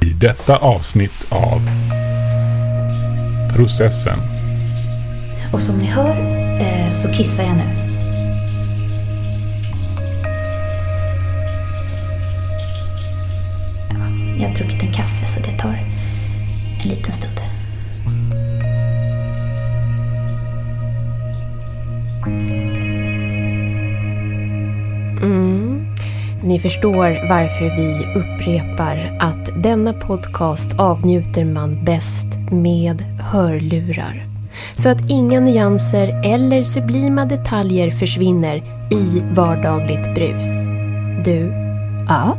I detta avsnitt av Processen. Och som ni hör eh, så kissar jag nu. Ja, jag har druckit en kaffe så det tar en liten stund. Mm. Ni förstår varför vi upprepar att denna podcast avnjuter man bäst med hörlurar. Så att inga nyanser eller sublima detaljer försvinner i vardagligt brus. Du, Ja,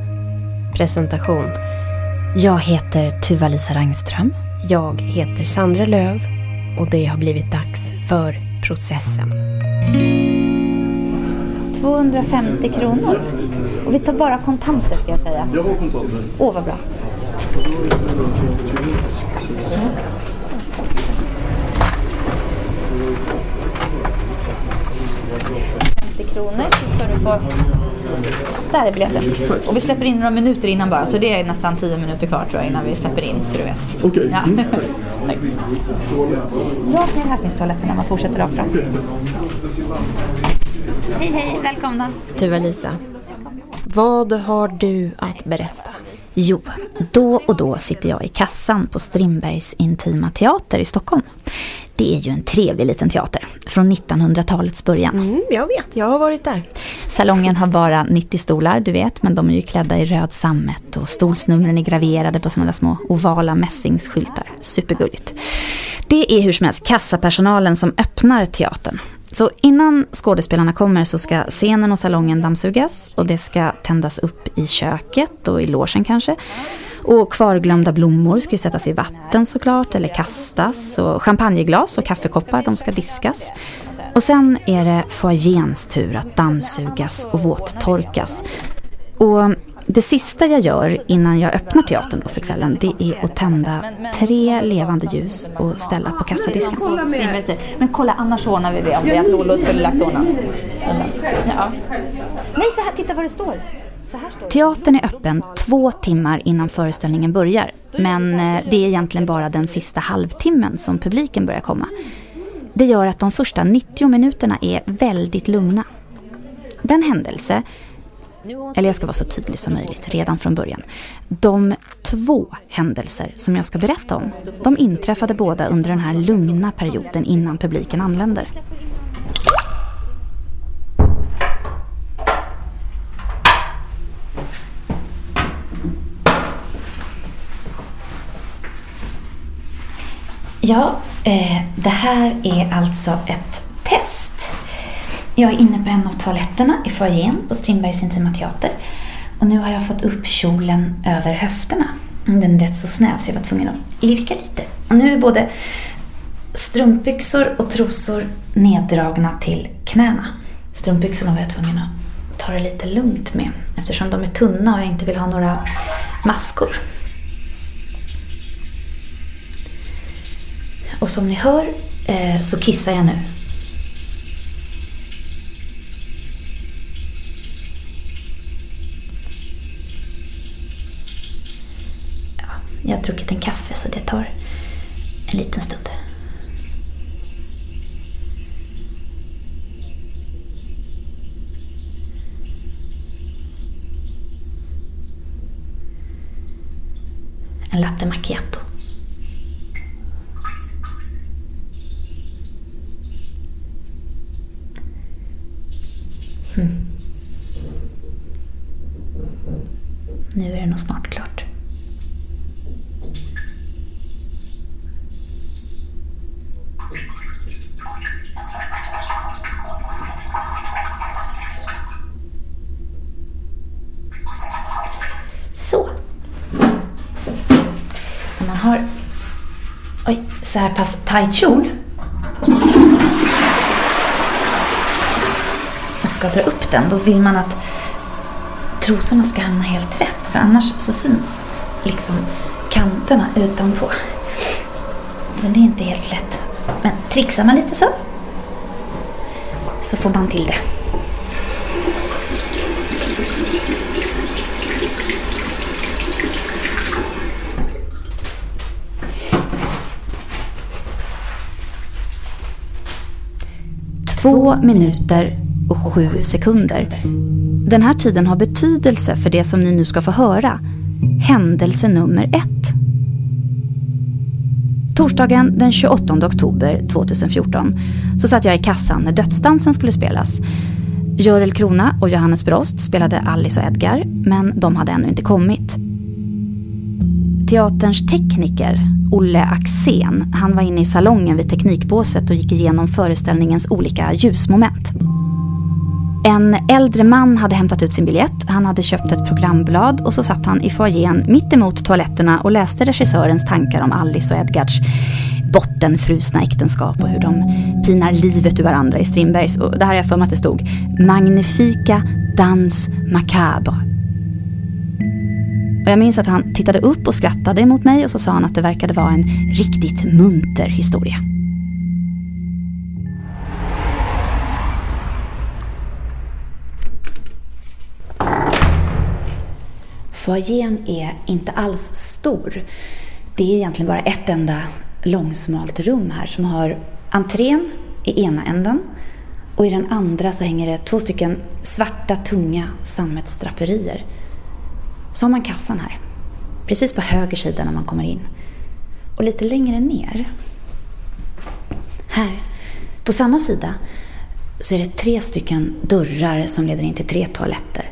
presentation. Jag heter Tuva-Lisa Rangström. Jag heter Sandra Löv och det har blivit dags för processen. 250 kronor. Och vi tar bara kontanter ska jag säga. Jag har kontanter. Åh, vad bra. Kronor så ska du få... Där är biljetten. Och vi släpper in några minuter innan bara, så det är nästan 10 minuter kvar tror jag innan vi släpper in, så du vet. Okej. Ja. Mm. Rakt ner här finns toaletterna, man fortsätter rakt fram. Hej, hej, välkomna. Tuva-Lisa, vad har du att berätta? Jo, då och då sitter jag i kassan på Strindbergs Intima Teater i Stockholm. Det är ju en trevlig liten teater från 1900-talets början. Mm, jag vet, jag har varit där. Salongen har bara 90 stolar, du vet, men de är ju klädda i röd sammet och stolsnumren är graverade på sådana små ovala mässingsskyltar. Supergulligt. Det är hur som helst kassapersonalen som öppnar teatern. Så innan skådespelarna kommer så ska scenen och salongen dammsugas och det ska tändas upp i köket och i logen kanske. Och kvarglömda blommor ska ju sättas i vatten såklart eller kastas och champagneglas och kaffekoppar de ska diskas. Och sen är det foajéns tur att dammsugas och våttorkas. Och det sista jag gör innan jag öppnar teatern då för kvällen det är att tända tre levande ljus och ställa på kassadisken. Men kolla, annars ordnar vi det om det är att Lollo skulle lagt undan. Ja. Nej, så här, titta vad det står. Teatern är öppen två timmar innan föreställningen börjar. Men eh, det är egentligen bara den sista halvtimmen som publiken börjar komma. Det gör att de första 90 minuterna är väldigt lugna. Den händelse, eller jag ska vara så tydlig som möjligt redan från början. De två händelser som jag ska berätta om, de inträffade båda under den här lugna perioden innan publiken anländer. Ja, eh, det här är alltså ett test. Jag är inne på en av toaletterna i foajén på Strindbergs Intima Teater. Och nu har jag fått upp kjolen över höfterna. Den är rätt så snäv så jag var tvungen att lirka lite. Och nu är både strumpbyxor och trosor neddragna till knäna. Strumpbyxorna var jag tvungen att ta det lite lugnt med eftersom de är tunna och jag inte vill ha några maskor. Och som ni hör eh, så kissar jag nu. Jag har druckit en kaffe så det tar en liten stund. En latte macchiato. Mm. Nu är det nog snart klart. Så. När man har oj, så här pass tajt kjol och ska dra upp den, då vill man att trosorna ska hamna helt rätt. För annars så syns liksom kanterna utanpå. Så det är inte helt lätt. Men trixar man lite så, så får man till det. Två minuter och sju sekunder. Den här tiden har betydelse för det som ni nu ska få höra. Händelse nummer ett. Torsdagen den 28 oktober 2014 så satt jag i kassan när dödsdansen skulle spelas. Görel Krona och Johannes Brost spelade Alice och Edgar, men de hade ännu inte kommit. Teaterns tekniker, Olle Axén, han var inne i salongen vid teknikbåset och gick igenom föreställningens olika ljusmoment. En äldre man hade hämtat ut sin biljett, han hade köpt ett programblad och så satt han i foajén mittemot toaletterna och läste regissörens tankar om Alice och Edgards bottenfrusna äktenskap och hur de pinar livet ur varandra i Strindbergs, och det här har jag för mig att det stod, Magnifika dans macabre. Och jag minns att han tittade upp och skrattade mot mig och så sa han att det verkade vara en riktigt munter historia. Foajén är inte alls stor. Det är egentligen bara ett enda långsmalt rum här som har entrén i ena änden och i den andra så hänger det två stycken svarta tunga sammetsdraperier. Så har man kassan här, precis på höger sida när man kommer in. Och lite längre ner, här, på samma sida, så är det tre stycken dörrar som leder in till tre toaletter.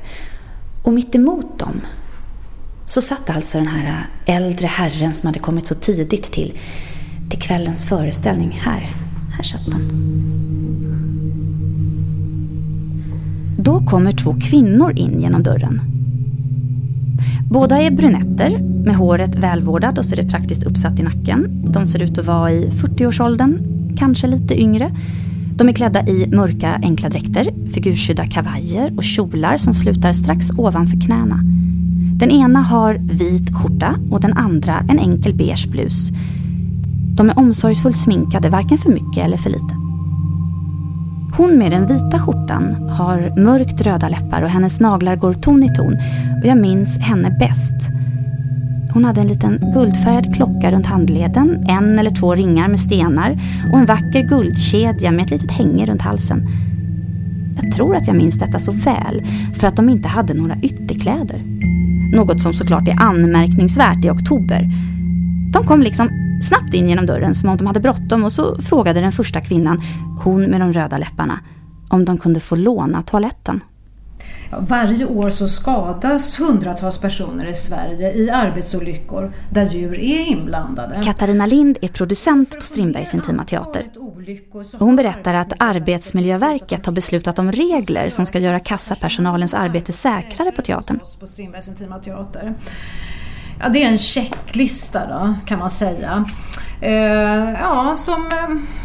Och mitt emot dem så satt alltså den här äldre herren som hade kommit så tidigt till, till kvällens föreställning. Här, här satt han. Då kommer två kvinnor in genom dörren. Båda är brunetter med håret välvårdat och så är det praktiskt uppsatt i nacken. De ser ut att vara i 40-årsåldern, kanske lite yngre. De är klädda i mörka enkla dräkter, figursydda kavajer och kjolar som slutar strax ovanför knäna. Den ena har vit skjorta och den andra en enkel beige blus. De är omsorgsfullt sminkade, varken för mycket eller för lite. Hon med den vita skjortan har mörkt röda läppar och hennes naglar går ton i ton och jag minns henne bäst. Hon hade en liten guldfärgad klocka runt handleden, en eller två ringar med stenar och en vacker guldkedja med ett litet hänge runt halsen. Jag tror att jag minns detta så väl för att de inte hade några ytterkläder. Något som såklart är anmärkningsvärt i oktober. De kom liksom snabbt in genom dörren som om de hade bråttom och så frågade den första kvinnan, hon med de röda läpparna, om de kunde få låna toaletten. Varje år så skadas hundratals personer i Sverige i arbetsolyckor där djur är inblandade. Katarina Lind är producent på Strindbergs Intima Teater. hon berättar att Arbetsmiljöverket har beslutat om regler som ska göra kassapersonalens arbete säkrare på teatern. Ja, det är en checklista då, kan man säga. Eh, ja, som... Eh,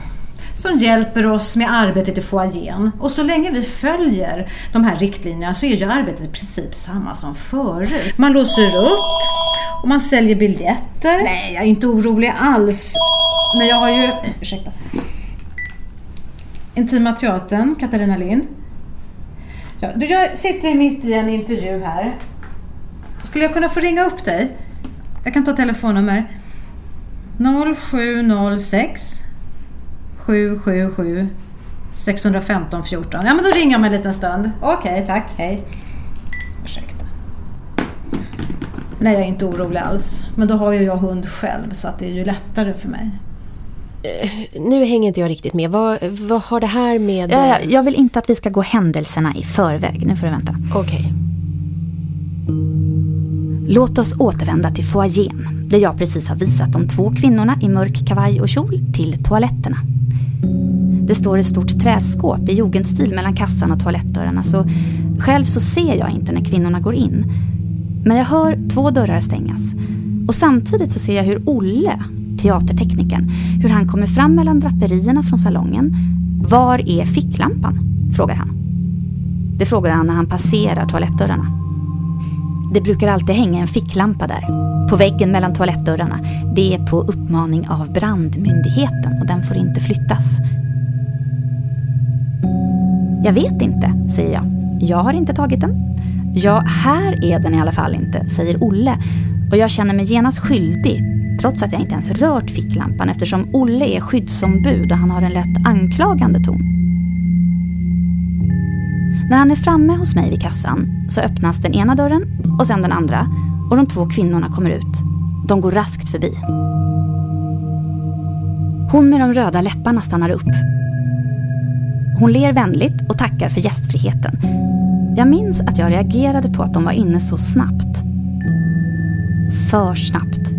som hjälper oss med arbetet i foajén. Och så länge vi följer de här riktlinjerna så är ju arbetet i princip samma som förut. Man låser upp och man säljer biljetter. Nej, jag är inte orolig alls. Men jag har ju... Ursäkta. Intima Teatern, Katarina Lind. Ja, jag sitter mitt i en intervju här. Skulle jag kunna få ringa upp dig? Jag kan ta telefonnummer. 0706 777 615 14. Ja men då ringer jag om en liten stund. Okej, okay, tack. Hej. Ursäkta. Nej, jag är inte orolig alls. Men då har ju jag hund själv så att det är ju lättare för mig. Uh, nu hänger inte jag riktigt med. Vad, vad har det här med... Ja, jag vill inte att vi ska gå händelserna i förväg. Nu får du vänta. Okej. Okay. Låt oss återvända till foajén där jag precis har visat de två kvinnorna i mörk kavaj och kjol till toaletterna. Det står ett stort träskåp i jugendstil mellan kassan och toalettdörrarna så själv så ser jag inte när kvinnorna går in. Men jag hör två dörrar stängas och samtidigt så ser jag hur Olle, teaterteknikern, hur han kommer fram mellan draperierna från salongen. Var är ficklampan? frågar han. Det frågar han när han passerar toalettdörrarna. Det brukar alltid hänga en ficklampa där. På väggen mellan toalettdörrarna. Det är på uppmaning av brandmyndigheten och den får inte flyttas. Jag vet inte, säger jag. Jag har inte tagit den. Ja, här är den i alla fall inte, säger Olle. Och jag känner mig genast skyldig, trots att jag inte ens rört ficklampan eftersom Olle är skyddsombud och han har en lätt anklagande ton. När han är framme hos mig vid kassan så öppnas den ena dörren och sen den andra och de två kvinnorna kommer ut. De går raskt förbi. Hon med de röda läpparna stannar upp. Hon ler vänligt och tackar för gästfriheten. Jag minns att jag reagerade på att de var inne så snabbt. För snabbt.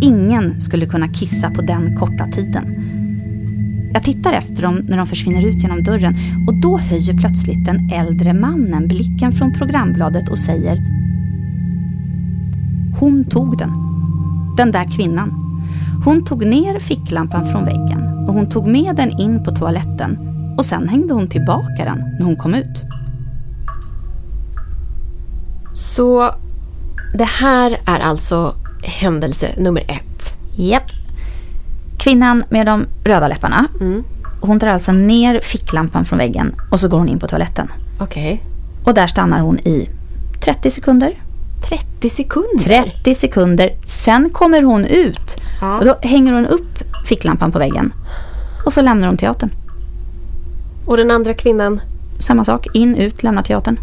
Ingen skulle kunna kissa på den korta tiden. Jag tittar efter dem när de försvinner ut genom dörren och då höjer plötsligt den äldre mannen blicken från programbladet och säger hon tog den. Den där kvinnan. Hon tog ner ficklampan från väggen och hon tog med den in på toaletten och sen hängde hon tillbaka den när hon kom ut. Så det här är alltså händelse nummer ett. Japp. Kvinnan med de röda läpparna. Mm. Hon tar alltså ner ficklampan från väggen och så går hon in på toaletten. Okej. Och där stannar hon i 30 sekunder. 30 sekunder? 30 sekunder. Sen kommer hon ut. Ja. Och då hänger hon upp ficklampan på väggen. Och så lämnar hon teatern. Och den andra kvinnan, Samma sak. In, ut, lämna teatern.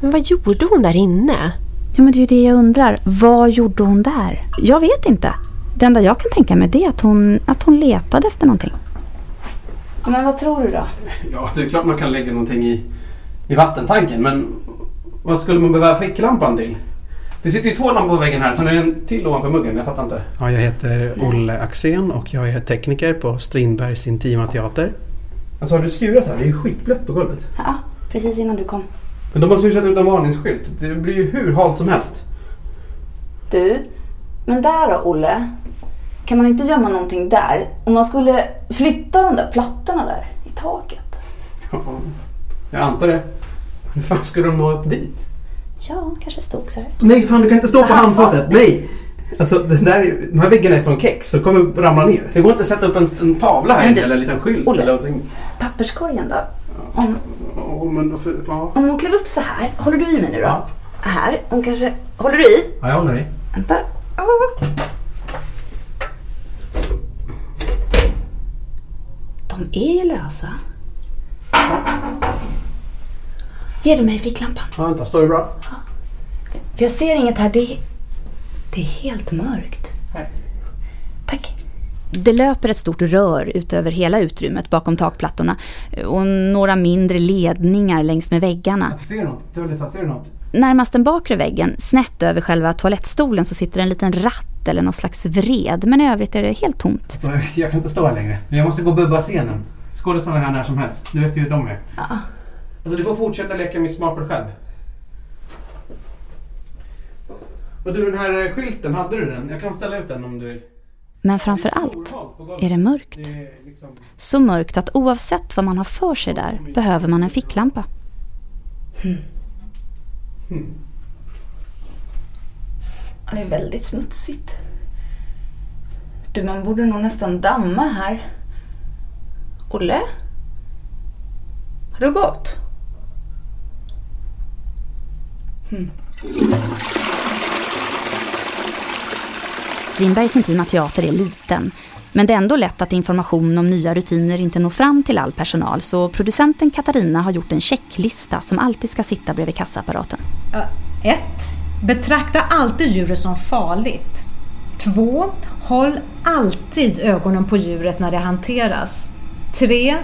men vad gjorde hon där inne? Ja men det är ju det jag undrar. Vad gjorde hon där? Jag vet inte. Det enda jag kan tänka mig det är att hon, att hon letade efter någonting. Ja men vad tror du då? Ja, det är klart man kan lägga någonting i, i vattentanken men vad skulle man behöva ficklampan till? Det sitter ju två lampor på väggen här, sen är det en till ovanför muggen. Jag fattar inte. Ja, jag heter Olle Axén och jag är tekniker på Strindbergs Intima Teater. Alltså har du skurat här? Det är ju skitblött på golvet. Ja, precis innan du kom. Men de måste ju sätta ut en varningsskylt. Det blir ju hur halt som helst. Du, men där då Olle? Kan man inte gömma någonting där? Om man skulle flytta de där plattorna där i taket? Ja, jag antar det. Hur fan ska de nå upp dit? Ja, kanske stod så här. Nej, fan du kan inte stå på handfatet. Nej! Alltså den, där, är- de här väggarna är som kex, så kommer ramla ner. Det går inte att sätta upp en, en tavla här inne eller en liten skylt Olle. eller någonting. Papperskorgen då? Om, Ja, men, för, ja. om hon klev upp så här, håller du i mig nu då? Ja. Här, hon kanske... Håller du i? ja, jag håller i. Vänta. Ah. De är ju lösa. Ger du mig ficklampan? Ja, vänta, står det bra? För jag ser inget här. Det är, det är helt mörkt. Nej. Tack. Det löper ett stort rör ut över hela utrymmet bakom takplattorna och några mindre ledningar längs med väggarna. Ser du något? Tulisa, ser du något? Närmast den bakre väggen, snett över själva toalettstolen, så sitter en liten ratt eller någon slags vred. Men i övrigt är det helt tomt. Så jag kan inte stå här längre. Jag måste gå och bubba scenen. Skådisarna är här när som helst. Du vet ju hur de är. Ja. Alltså du får fortsätta leka Miss Marple själv. Och du den här eh, skylten, hade du den? Jag kan ställa ut den om du vill. Men framför allt är det mörkt. Liksom... Så mörkt att oavsett vad man har för sig där behöver man en ficklampa. Det är väldigt smutsigt. Du, man borde nog nästan damma här. Olle? Har du gått? Hmm. Strindbergs intima teater är liten. Men det är ändå lätt att information om nya rutiner inte når fram till all personal så producenten Katarina har gjort en checklista som alltid ska sitta bredvid kassaapparaten. 1. Betrakta alltid djuret som farligt. 2. Håll alltid ögonen på djuret när det hanteras. 3.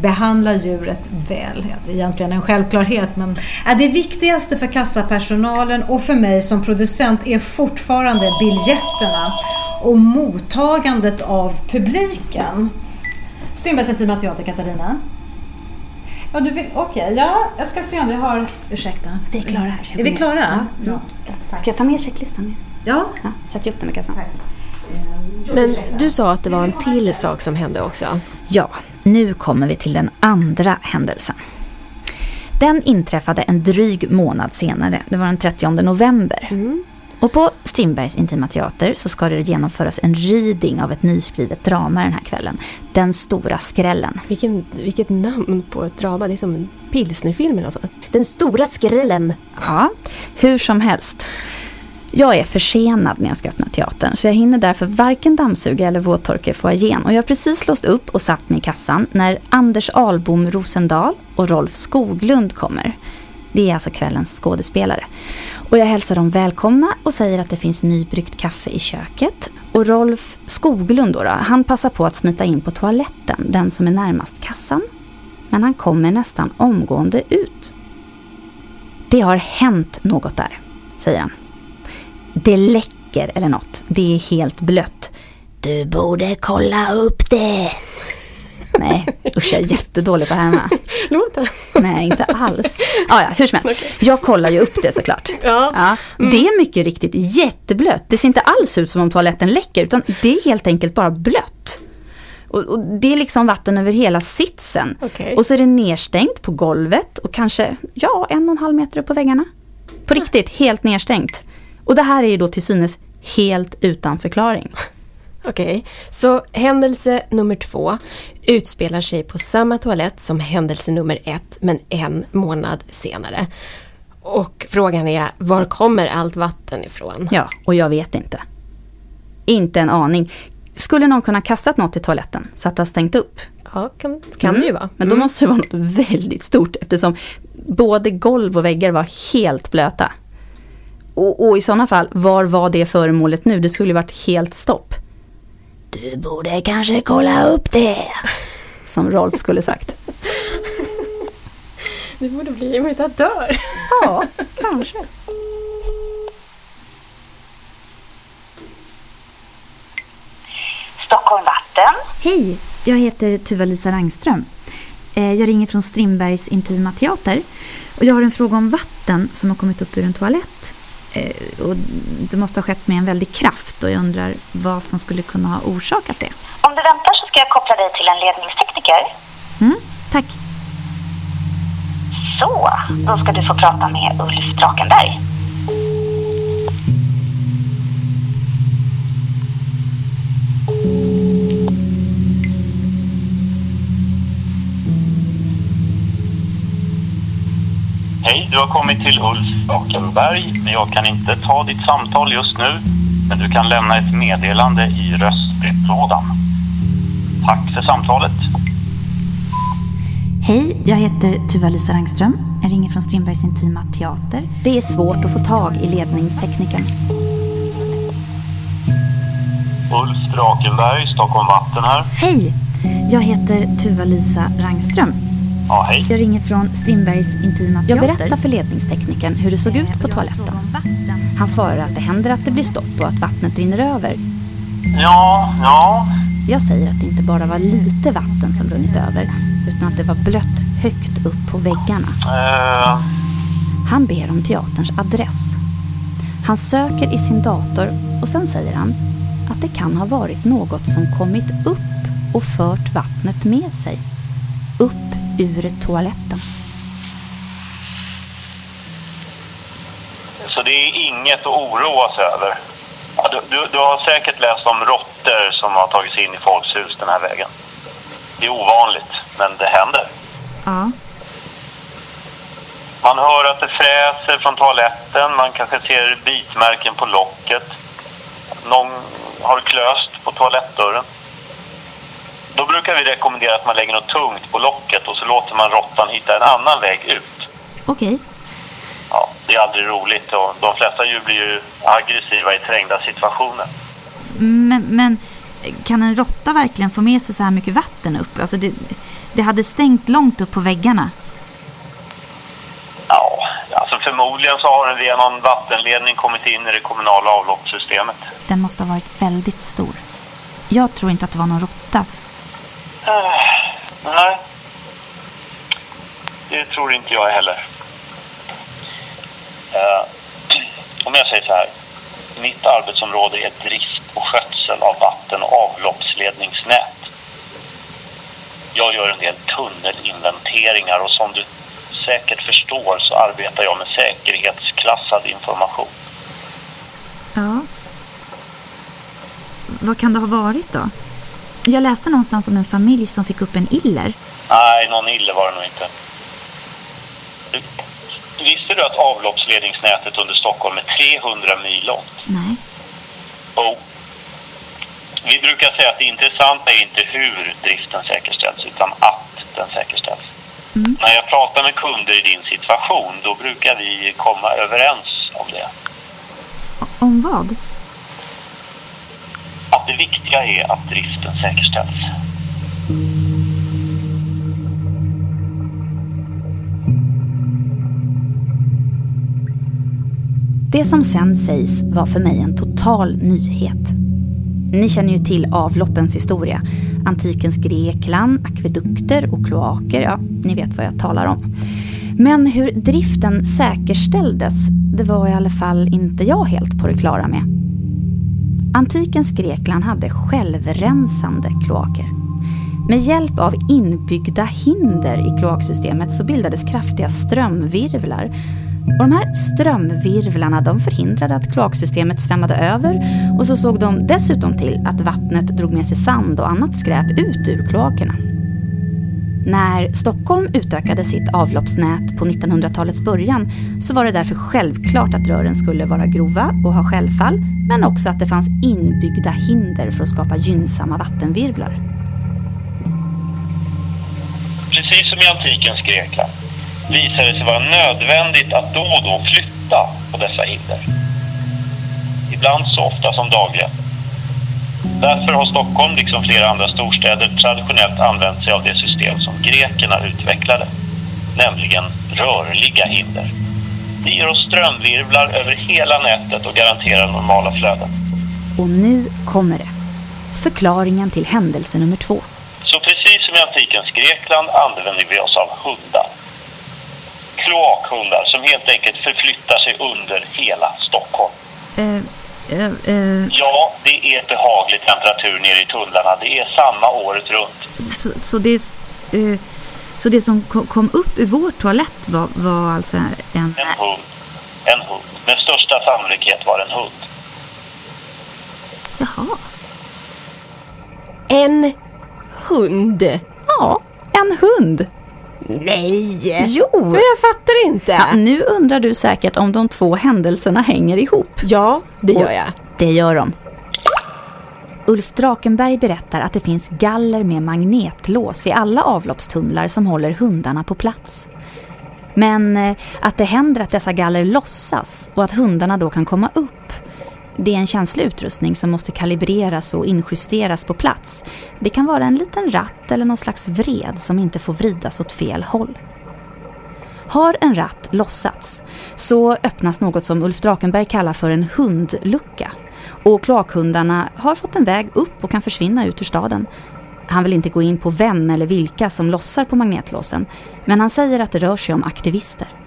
Behandla djuret väl. Ja, det är egentligen en självklarhet men ja, det viktigaste för kassapersonalen och för mig som producent är fortfarande biljetterna och mottagandet av publiken. Strindbergs Intima Teater, Katarina. Ja, du vill... Okej, ja, jag ska se om vi har... Ursäkta. Vi är klara här. Är vi klara? Ja, bra. Ska jag ta med checklistan? Ja. Ja, sätt upp den med kassan. Men du sa att det var en till sak som hände också. Ja, nu kommer vi till den andra händelsen. Den inträffade en dryg månad senare, det var den 30 november. Och på Strindbergs Intima Teater så ska det genomföras en reading av ett nyskrivet drama den här kvällen. Den stora skrällen. Vilken, vilket namn på ett drama. Det är som en pilsnerfilm eller något sånt. Den stora skrällen. Ja, hur som helst. Jag är försenad när jag ska öppna teatern så jag hinner därför varken dammsuga eller våttorka foajén. Och jag har precis låst upp och satt mig i kassan när Anders Albom Rosendal och Rolf Skoglund kommer. Det är alltså kvällens skådespelare. Och jag hälsar dem välkomna och säger att det finns nybryggt kaffe i köket. Och Rolf Skoglund då, då, han passar på att smita in på toaletten, den som är närmast kassan. Men han kommer nästan omgående ut. Det har hänt något där, säger han. Det läcker eller något. Det är helt blött. Du borde kolla upp det. Nej, usch jag är jättedålig på hemma. Låter det? Nej, inte alls. Ah, ja, hur som helst. Jag kollar ju upp det såklart. Ja. Ja, Det är mycket riktigt jätteblött. Det ser inte alls ut som om toaletten läcker utan det är helt enkelt bara blött. Och, och det är liksom vatten över hela sitsen. Okej. Och så är det nedstängt på golvet och kanske, ja, en och en halv meter upp på väggarna. På riktigt, helt nedstängt. Och det här är ju då till synes helt utan förklaring. Okej, så händelse nummer två utspelar sig på samma toalett som händelse nummer ett, men en månad senare. Och frågan är, var kommer allt vatten ifrån? Ja, och jag vet inte. Inte en aning. Skulle någon kunna kastat något i toaletten så att det har stängt upp? Ja, kan, kan det ju vara. Men då Mm. måste det vara något väldigt stort eftersom både golv och väggar var helt blöta. Och, och i sådana fall, var var det föremålet nu? Det skulle ju varit helt stopp. Du borde kanske kolla upp det. Som Rolf skulle sagt. Du borde bli imitatör. Ja, kanske. Stockholm Vatten. Hej, jag heter Tuva-Lisa Rangström. Eh, Jag ringer från Strindbergs Intima Teater. Och jag har en fråga om vatten som har kommit upp ur en toalett. Eh, Och det måste ha skett med en väldig kraft och jag undrar vad som skulle kunna ha orsakat det. Om du väntar så ska jag koppla dig till en ledningstekniker. Mm, tack. Så, då ska du få prata med Ulf Drakenberg. Hej, du har kommit till Ulf Drakenberg. men Jag kan inte ta ditt samtal just nu, men du kan lämna ett meddelande i röstbrevlådan. Tack för samtalet. Hej, jag heter Tuva-Lisa Rangström. Jag ringer från Strindbergs Intima Teater. Det är svårt att få tag i ledningsteknikern. Ulf Drakenberg, Stockholm Vatten här. Hej, jag heter Tuva-Lisa Rangström. Ja, hej. Jag ringer från Strindbergs Intima Teater. Jag berättar för ledningsteknikern hur det såg ut på toaletten. Han svarar att det händer att det blir stopp och att vattnet rinner över. Ja, ja. Jag säger att det inte bara var lite vatten som runnit över utan att det var blött högt upp på väggarna. Eh, Han ber om teaterns adress. Han söker i sin dator och sen säger han att det kan ha varit något som kommit upp och fört vattnet med sig. Upp ur toaletten. så det är inget att oroa sig över. Ja, du, du, du har säkert läst om råttor som har tagit sig in i folks hus den här vägen. Det är ovanligt, men det händer. Ja. Man hör att det fräser från toaletten, man kanske ser bitmärken på locket. Någon har klöst på toalettdörren. Brukar vi rekommendera att man lägger något tungt på locket och så låter man råttan hitta en annan väg ut. Okej. Ja, det är aldrig roligt och de flesta djur blir ju aggressiva i trängda situationer. Men, men kan en råtta verkligen få med sig så här mycket vatten upp? Alltså det, det hade stängt långt upp på väggarna. Ja, alltså förmodligen så har den via någon vattenledning kommit in i det kommunala avloppssystemet. Den måste ha varit väldigt stor. Jag tror inte att det var någon råtta. Ah, nej. Det tror inte jag heller. Uh, om jag säger så här. Mitt arbetsområde är drift och skötsel av vatten- och avloppsledningsnät. Jag gör en del tunnelinventeringar och som du säkert förstår så arbetar jag med säkerhetsklassad information. Ja. Vad kan det ha varit då? Jag läste någonstans om en familj som fick upp en iller. Nej, någon ille var det nog inte. Visste du att avloppsledningsnätet under Stockholm är 300 mil långt? Nej. Oh. Vi brukar säga att det intressanta är inte hur driften säkerställs utan att den säkerställs. Mm. När jag pratar med kunder i din situation då brukar vi komma överens om det. Om vad? Att det viktiga är att driften säkerställs. Det som sen sägs var för mig en total nyhet. Ni känner ju till avloppens historia. Antikens Grekland, akvedukter och kloaker, ja, ni vet vad jag talar om. Men hur driften säkerställdes, det var i alla fall inte jag helt på det klara med. Antikens Grekland hade självrensande kloaker. Med hjälp av inbyggda hinder i kloaksystemet så bildades kraftiga strömvirvlar. Och de här strömvirvlarna de förhindrade att kloaksystemet svämmade över och så såg de dessutom till att vattnet drog med sig sand och annat skräp ut ur kloakerna. När Stockholm utökade sitt avloppsnät på 1900-talets början så var det därför självklart att rören skulle vara grova och ha självfall men också att det fanns inbyggda hinder för att skapa gynnsamma vattenvirvlar. Precis som i antikens Grekland visade det sig vara nödvändigt att då och då flytta på dessa hinder. Ibland så ofta som dagligen. Därför har Stockholm, liksom flera andra storstäder, traditionellt använt sig av det system som grekerna utvecklade, nämligen rörliga hinder. Det ger oss strömvirvlar över hela nätet och garanterar normala flöden. Och nu kommer det. Förklaringen till händelse nummer två. Så precis som i antikens Grekland använder vi oss av hundar. Kloakhundar som helt enkelt förflyttar sig under hela Stockholm. Eh, eh, eh, Ja, det är behaglig temperatur nere i tunnlarna. Det är samma året runt. så, så, det, eh, så det som kom, upp ur vår toalett var, var alltså en... En hund. En hund. Med största sannolikhet var det en hund. Jaha. En hund? Ja, en hund. Nej! Jo! Men jag fattar inte. Ja, nu undrar du säkert om de två händelserna hänger ihop. Ja, det gör jag. Det gör de. Ulf Drakenberg berättar att det finns galler med magnetlås i alla avloppstunnlar som håller hundarna på plats. Men eh, att det händer att dessa galler lossas och att hundarna då kan komma upp. Det är en känslig utrustning som måste kalibreras och injusteras på plats. Det kan vara en liten ratt eller någon slags vred som inte får vridas åt fel håll. Har en ratt lossats så öppnas något som Ulf Drakenberg kallar för en hundlucka. Och kloakhundarna har fått en väg upp och kan försvinna ut ur staden. Han vill inte gå in på vem eller vilka som lossar på magnetlåsen, men han säger att det rör sig om aktivister.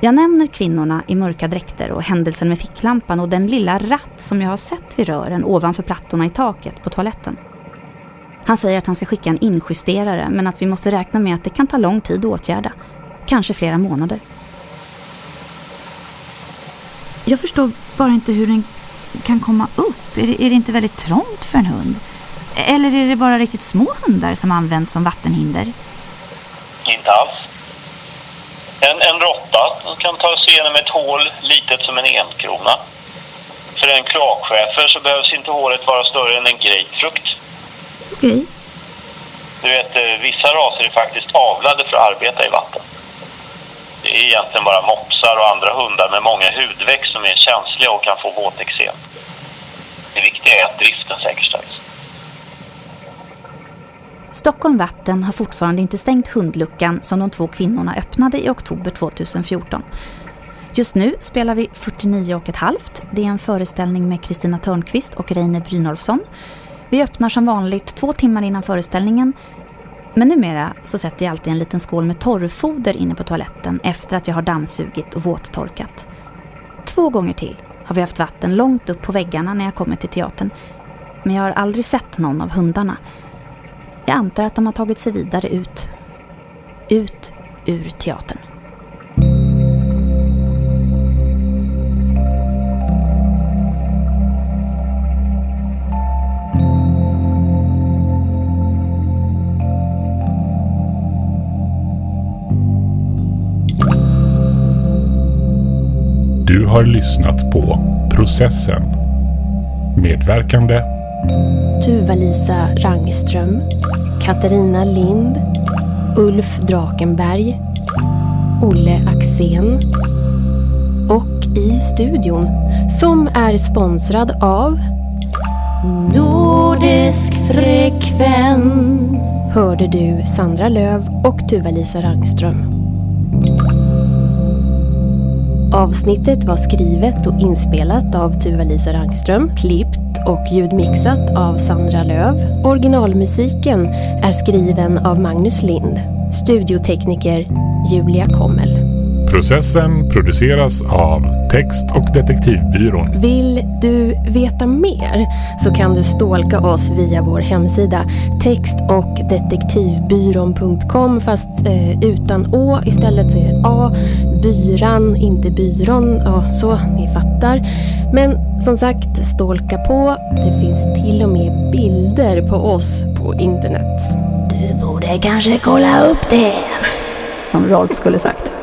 Jag nämner kvinnorna i mörka dräkter och händelsen med ficklampan och den lilla ratt som jag har sett vid rören ovanför plattorna i taket på toaletten. Han säger att han ska skicka en injusterare men att vi måste räkna med att det kan ta lång tid att åtgärda. Kanske flera månader. Jag förstår bara inte hur den kan komma upp. Är det, är det inte väldigt trångt för en hund? Eller är det bara riktigt små hundar som används som vattenhinder? Inte alls. En, en råtta kan ta sig igenom ett hål litet som en enkrona. För en kloakschäfer så behövs inte hålet vara större än en grapefrukt. Okej. Du vet, eh, vissa raser är faktiskt avlade för att arbeta i vatten. Det är egentligen bara mopsar och andra hundar med många hudveck som är känsliga och kan få våteksem. Det viktiga är att driften säkerställs. Stockholm Vatten har fortfarande inte stängt hundluckan som de två kvinnorna öppnade i oktober 2014. Just nu spelar vi 49 och ett halvt. Det är en föreställning med Kristina Törnqvist och Reine Brynolfsson. Vi öppnar som vanligt två timmar innan föreställningen. Men numera så sätter jag alltid en liten skål med torrfoder inne på toaletten efter att jag har dammsugit och våttorkat. Två gånger till har vi haft vatten långt upp på väggarna när jag kommit till teatern. Men jag har aldrig sett någon av hundarna. Jag antar att de har tagit sig vidare ut. Ut ur teatern. Du har lyssnat på Processen. Medverkande Tuva-Lisa Rangström, Katarina Lind, Ulf Drakenberg, Olle Axén och i studion som är sponsrad av Nordisk frekvens. hörde du Sandra Löv och Tuva-Lisa Rangström. Avsnittet var skrivet och inspelat av Tuva-Lisa Rangström, klippt och ljudmixat av Sandra Löv. Originalmusiken är skriven av Magnus Lind. Studiotekniker Julia Kommel. Processen produceras av Text och detektivbyrån. Vill du veta mer så kan du stalka oss via vår hemsida text och detektivbyrån.com fast eh, utan å istället så är det ett A. Byran, inte byrån. Ja, så ni fattar. Men som sagt, stalka på. Det finns till och med bilder på oss på internet. Du borde kanske kolla upp det. Som Rolf skulle sagt.